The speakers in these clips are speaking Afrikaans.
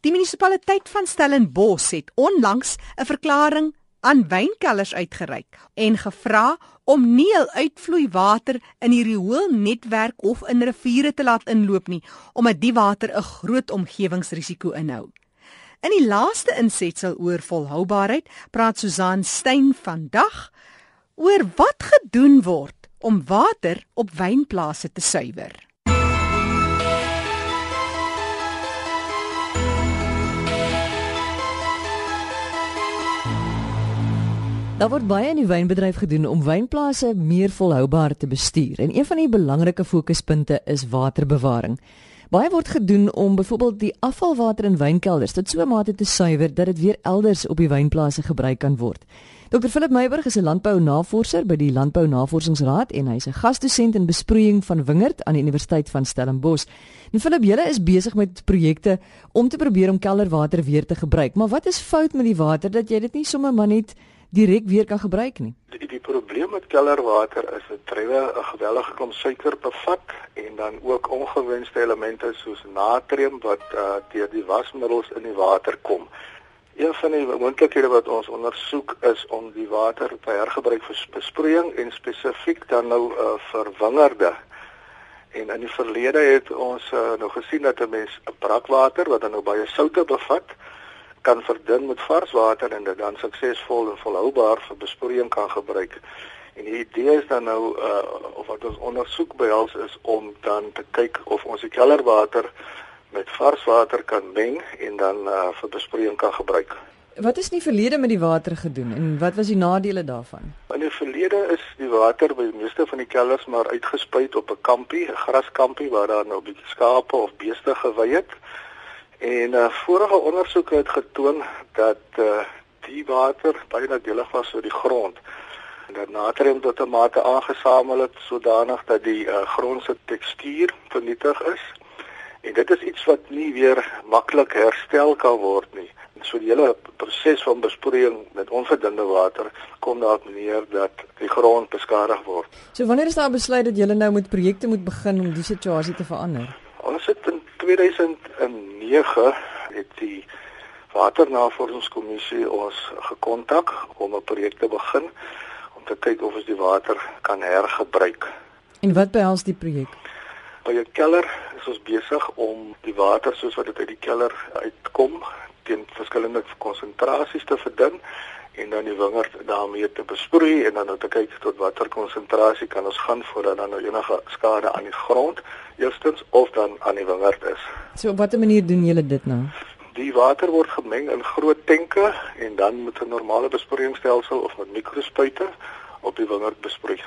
Die munisipaliteit van Stellenbosch het onlangs 'n verklaring aan wynkellers uitgereik en gevra om nie hul uitvloeiwater in die rioolnetwerk of in riviere te laat inloop nie, omdat die water 'n groot omgewingsrisiko inhou. In die laaste insetsel oor volhoubaarheid praat Susan Stein vandag oor wat gedoen word om water op wynplase te suiwer. Daar word baie in die wynbedryf gedoen om wynplase meer volhoubaar te bestuur en een van die belangrike fokuspunte is waterbewaring. Baie word gedoen om byvoorbeeld die afvalwater in wynkelders tot so 'n mate te suiwer dat dit weer elders op die wynplase gebruik kan word. Dr Philip Meiburg is 'n landbounavorser by die Landbou Navorsingsraad en hy's 'n gasdosent in besproeiing van wingerd aan die Universiteit van Stellenbosch. En Philip, julle is besig met projekte om te probeer om kelderwater weer te gebruik. Maar wat is fout met die water dat jy dit nie sommer maar net direk weer kan gebruik nie. Die, die probleem met kellerwater is dit drywe 'n gewellige klomp suiker bevat en dan ook ongewenste elemente soos natrium wat uh, deur die wasmiddels in die water kom. Een van die moontlikhede wat ons ondersoek is om die water te hergebruik vir besproeiing en spesifiek dan nou uh, vir wingerde. En in die verlede het ons uh, nou gesien dat 'n mens 'n brakwater wat dan nou baie soutte bevat, kan verdun met vars water en dit dan suksesvol en volhoubaar vir besproeiing kan gebruik. En die idee is dan nou uh of wat ons ondersoek behels is om dan te kyk of ons die kellerwater met vars water kan meng en dan uh vir besproeiing kan gebruik. Wat is in die verlede met die water gedoen en wat was die nadele daarvan? In die verlede is die water by die meeste van die kelders maar uitgespuit op 'n kampie, 'n graskampie waar daar nou 'n bietjie skape of beeste gewei het. En uh, vorige ondersoeke het getoon dat uh, die water baie nadelig was vir die grond. En dat natrium tot 'n mate aangesamel het sodanig dat die uh, grond se tekstuur vernietig is. En dit is iets wat nie weer maklik herstel kan word nie. So die hele proses van besproeiing met onverdunde water kom daarop neer dat die grond beskadig word. So wanneer is daar besluit dat julle nou met projekte moet begin om die situasie te verander? Ons het in 2009 het die Waternavorsingskommissie ons gekontak om 'n projek te begin om te kyk of ons die water kan hergebruik. En wat behels die projek? By 'n keller is ons besig om die water soos wat dit uit die keller uitkom teen verskillende konsentrasies te verdun en dan die wingerd daarmee te besproei en dan nou te kyk tot watter konsentrasie kan ons gaan voordat dan nou enige skade aan die grond eerstens of dan aan die wingerd is. So op watter manier doen julle dit nou? Die water word gemeng in groot tenke en dan met 'n normale besproeiingsstelsel of met mikrospuite op die wingerd besproei.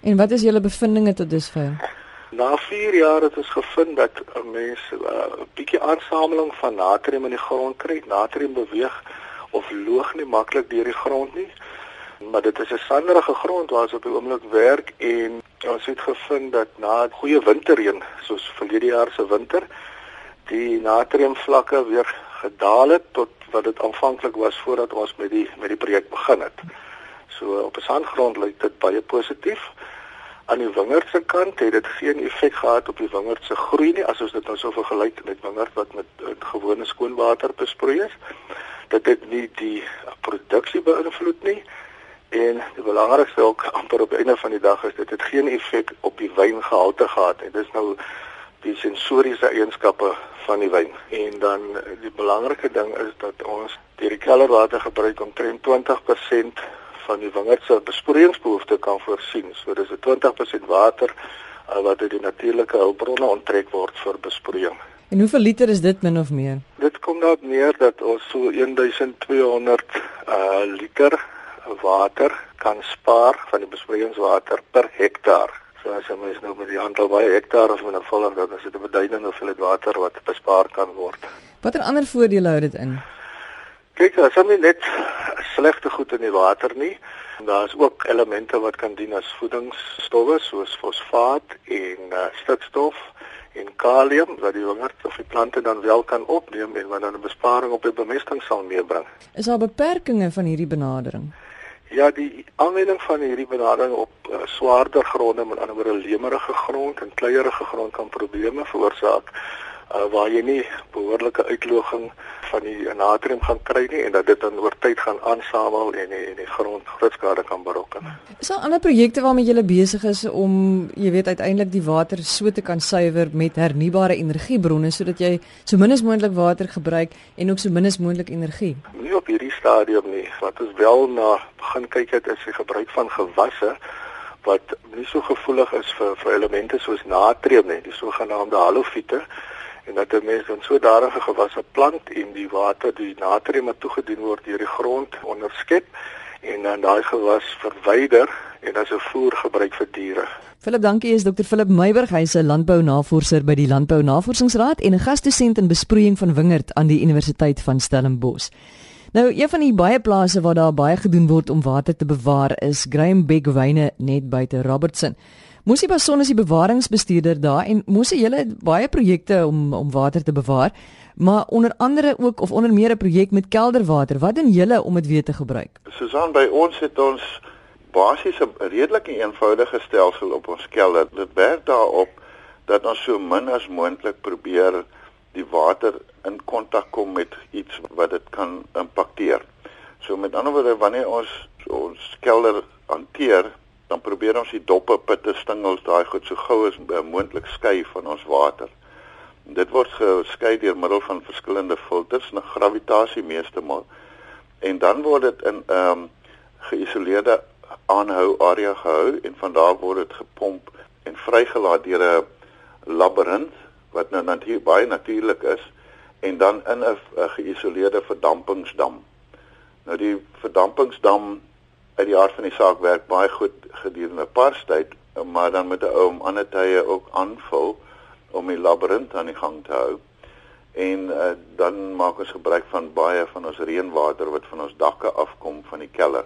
En wat is julle bevindinge tot dusver? Na 4 jaar het ons gevind dat 'n mens uh, 'n uh, bietjie aansameling van natrium in die grond kry. Natrium beweeg of loog nie maklik deur die grond nie. Maar dit is 'n sanderige grond waar ons op die oomblik werk en ons het gevind dat na goeie winterreën, soos verlede jaar se winter, die natriumvlakke weer gedaal het tot wat dit aanvanklik was voordat ons met die met die projek begin het. So op 'n sandgrond lyk dit baie positief. Aan die wingerd se kant het dit geen effek gehad op die wingerd se groei nie as ons dit nou so vergelyk met wingerd wat met, met gewone skoonwater besproei is dat dit nie die produksie beïnvloed nie. En die belangrikste ook amper op einde van die dag is dit het geen effek op die wyngehalte gehad en dis nou die sensoriese eienskappe van die wyn. En dan die belangrike ding is dat ons deur die kellerwater gebruik om 20% van die wingerd se besproeiingsbehoeftes kan voorsien. So dis 'n 20% water uh, wat uit die natuurlike hulpbronne onttrek word vir besproeiing En hoeveel liter is dit min of meer? Dit kom daarop neer dat ons so 1200 uh liter water kan spaar van die besproeiingswater per hektaar. So as jy mens nou met die aantal baie hektaar of met 'n volle dan is dit 'n beduidende hoeveelheid water wat bespaar kan word. Watter ander voordele hou dit in? Kyk, as jy net slegte goed in die water nie, daar is ook elemente wat kan dien as voedingsstowwe soos fosfaat en uh, stikstof en kalium wat die wingerd of die plante dan wel kan opneem en wat dan 'n besparing op die bemesting sal meebring. Is daar beperkings van hierdie benadering? Ja, die aanwending van hierdie benadering op uh, swaarder gronde, met ander woorde lemerige grond en kleierige grond kan probleme veroorsaak uh, waar jy nie behoorlike uitloging van die natrium gaan kry nie en dat dit dan oor tyd gaan aansamel en die, en die grond groot skade kan berokken. Is daar ander projekte waarmee jy besig is om jy weet uiteindelik die water so te kan suiwer met hernubare energiebronne sodat jy so min as moontlik water gebruik en ook so min as moontlik energie? Nie op hierdie stadium nie. Wat ons wel na begin kyk het is die gebruik van gewasse wat nie so gevoelig is vir vir elemente soos natrium nie, die sogenaamde halofiete en dat 'n mens dan sodanige gewasse plant en die water die natrium wat toegedien word deur die grond onderskep en dan daai gewas verwyder en as 'n voer gebruik vir diere. Philip, dankie. Is Dr. Philip Meiburg, hy's 'n landbounavorser by die Landbou Navorsingsraad en 'n gasdosent in besproeiing van wingerd aan die Universiteit van Stellenbosch. Nou, een van die baie plase waar daar baie gedoen word om water te bewaar is Graham Beck Wyne net buite Robertson. Mosie Bason is die bewaringsbestuurder daar en mosie julle baie projekte om om water te bewaar, maar onder andere ook of onder meer 'n projek met kelderwater. Wat doen julle om dit weer te gebruik? Susan, by ons het ons basies 'n redelike eenvoudige stelsel op ons kelder. Dit werk daarop dat ons so min as moontlik probeer die water in kontak kom met iets wat dit kan impakteer. So met ander woorde wanneer ons ons kelder hanteer, dan probeer ons die doppe, pitte, stingels, daai goed so gou as moontlik skei van ons water. Dit word geskei deur middel van verskillende filters, na gravitasie meestal. En dan word dit in 'n um, ehm, geïsoleerde aanhou area gehou en van daar word dit gepomp en vrygelaat deur 'n labirint wat nou natuurlik baie natuurlik is en dan in 'n geïsoleerde verdampingsdam. Nou die verdampingsdam uit die aard van die saak werk baie goed gedurende 'n paar tyd, maar dan moet 'n ou om ander tye ook aanvul om die labirint aan die gang te hou. En uh, dan maak ons gebruik van baie van ons reënwater wat van ons dakke afkom van die keller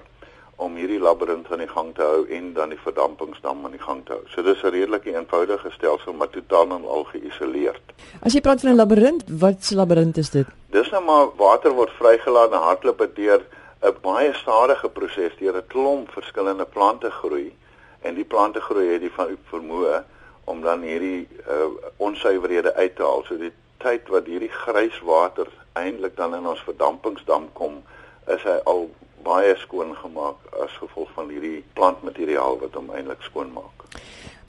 om hierdie labirint aan die gang te hou en dan die verdampingsdam aan die gang te hou. So dis 'n redelike eenvoudige stelsel maar totaal en al geïsoleerd. As jy praat van 'n labirint, wat 'n labirint is dit? Dis nou maar water word vrygelaat en hardloop dit deur 'n baie stadige proses deur 'n klomp verskillende plante groei en die plante groei het die van vermoë om dan hierdie uh, onsuiverhede uit te haal. So die tyd wat hierdie grys water eintlik dan in ons verdampingsdam kom, is hy al baie skoon gemaak as gevolg van hierdie plantmateriaal wat hom eintlik skoon maak.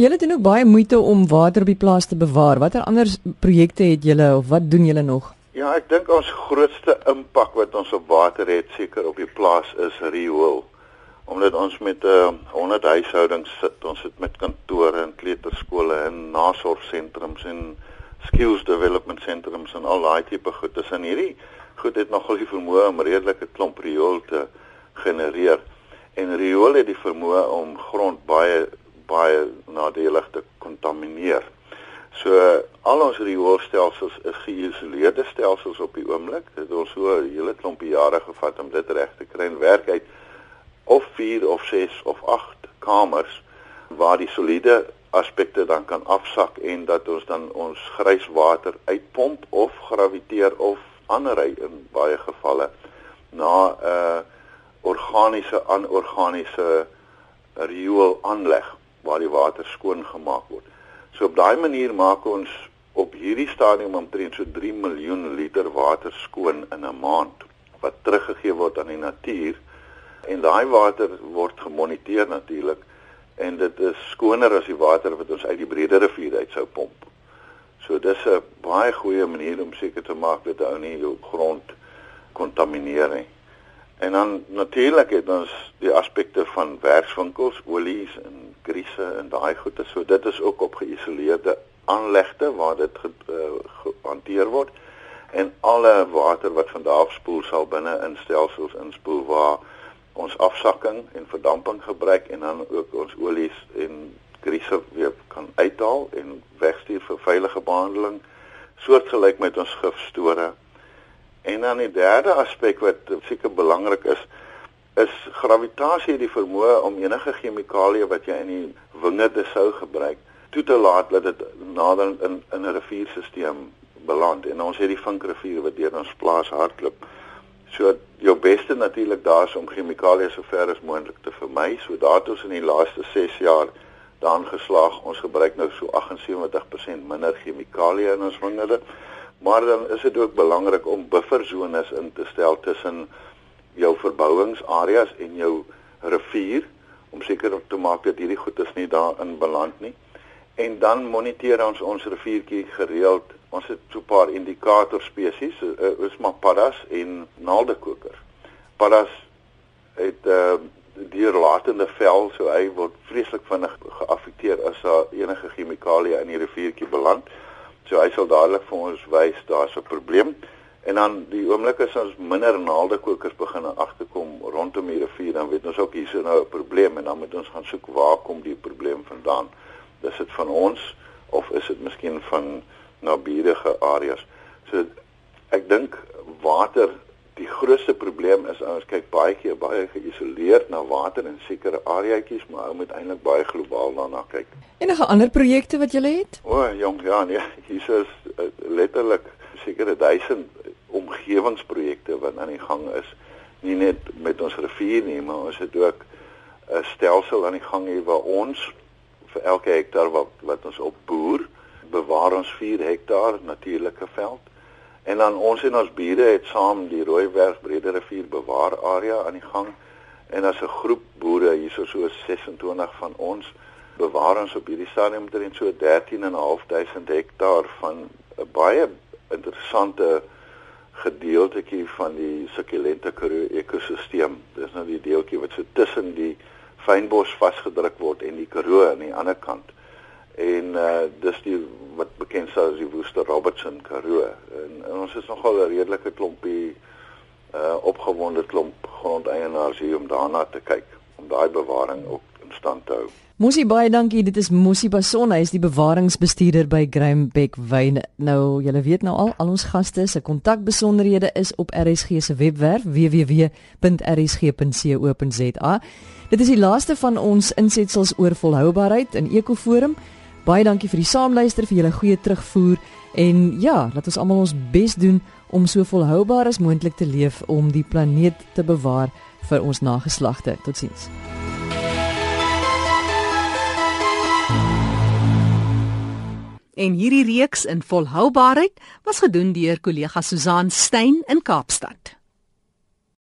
Julle doen ook baie moeite om water op die plaas te bewaar. Watter ander projekte het julle of wat doen julle nog? Ja, ek dink ons grootste impak wat ons op water het seker op die plaas is riool. Omdat ons met uh, 100 huishoudings sit, ons sit met kantore en kleuterskole en nasorgsentrums en skills development sentrums en al daai tipe goed. Dis in hierdie goed het nogal die vermoë om redelike klomp riool te genereer en riool het die vermoë om grond baie baie nadelig te kontamineer. So al ons rioolstelsels is geïsoleerde stelsels op die oomblik. Dit het ons so 'n hele klompie jare gevat om dit reg te kry en werk uit of 4 of 6 of 8 kamers waar die soliede aspekte dan kan afsak en dat ons dan ons gryswater uitpomp of graviteer of aanry in baie gevalle na 'n uh, organiese anorganiese riool aanleg waar die water skoon gemaak word. So op daai manier maak ons op hierdie stadium omtrent so 3 miljoen liter water skoon in 'n maand wat teruggegee word aan die natuur en daai water word gemoniteer natuurlik en dit is skoner as die water wat ons uit die Brede rivier uit sou pomp. So dis 'n baie goeie manier om seker te maak dat ou nie jou grond kontamineer nie. En dan natuurlik het ons die aspekte van werkswinkels, olies en griese en daai goede. So dit is ook op geïsoleerde aanlegte waar dit gehanteer word. En alle water wat van daar af spoel sal binne in stelsels inspoel waar ons afsakking en verdamping gebruik en dan ook ons olies en griese weer kan uithaal en wegstuur vir veilige behandeling. Soortgelyk met ons gifstore En dan die derde aspek wat seker belangrik is, is gravitasie die vermoë om enige chemikalie wat jy in die wingerde sou gebruik, toe te laat dat dit nader in in 'n rivierstelsel beland. En ons het die Vinkrivier wat deur ons plaas hardloop. So jou beste natuurlik daar is om chemikalie so ver as moontlik te vermy. So daartoe in die laaste 6 jaar daan geslaag. Ons gebruik nou so 78% minder chemikalie in ons wingerde Maar dan is dit ook belangrik om bufferzones in te stel tussen jou verbouingsareas en jou rivier om seker te maak dat hierdie goedes nie daarin beland nie. En dan moniteer ons ons riviertjie gereeld. Ons het so 'n paar indikator spesies, uh, is maar paddas en naaldekokers. Paddas het 'n uh, dierlatende vel, so hy word vreeslik vinnig geaffekteer as daar enige chemikalie in die riviertjie beland. So hy sal dadelik vir ons wys daar's 'n probleem. En dan die oomblik as ons minder naaldekokers begin agterkom rondom die rivier, dan weet ons ook hier's nou 'n probleem en dan moet ons gaan soek waar kom die probleem vandaan. Is dit van ons of is dit miskien van naburige areas? So ek dink water die grootste probleem is ons kyk baie keer baie geïsoleerd na water in sekere areaatjies, maar ou moet eintlik baie globaal daarna kyk. Enige ander projekte wat jy het? O, jong, ja, nee, hier is uh, letterlik sekere duisend omgewingsprojekte wat aan die gang is nie net met ons rivier nie maar ons het ook 'n stelsel aan die gang hier waar ons vir elke hektaar wat wat ons opboer bewaar ons 4 hektaar natuurlike veld en dan ons en ons bure het saam die Rooiberg Brederrivier bewaar area aan die gang en as 'n groep boere hierso so 26 van ons bewaar ons op hierdie stadium omtrent so 13.500 hektaar van 'n baie interessante gedeeltetjie van die sukkulente Karoo ekosisteem. Dis nou die deeltjie wat so tussen die fynbos vasgedruk word en die Karoo aan die ander kant. En uh dis die wat bekend staan as die Woester Robertson Karoo. En, en ons is nogal 'n redelike klompie uh opgewonde klomp grondeienaars hier om daarna te kyk om daai bewaring ook in stand te hou. Musi baie dankie. Dit is Musi Bason. Hy is die bewaringsbestuurder by Grahambeck Wyn. Nou, julle weet nou al, al ons gaste se kontakbesonderhede is op RSG se webwerf www.rsg.co.za. Dit is die laaste van ons insetsels oor volhoubaarheid in Ekoforum. Baie dankie vir die saamluister, vir julle goeie terugvoer en ja, laat ons almal ons bes doen om so volhoubaar as moontlik te leef om die planeet te bewaar vir ons nageslagte. Totsiens. En hierdie reeks in volhoubaarheid was gedoen deur kollega Susan Stein in Kaapstad.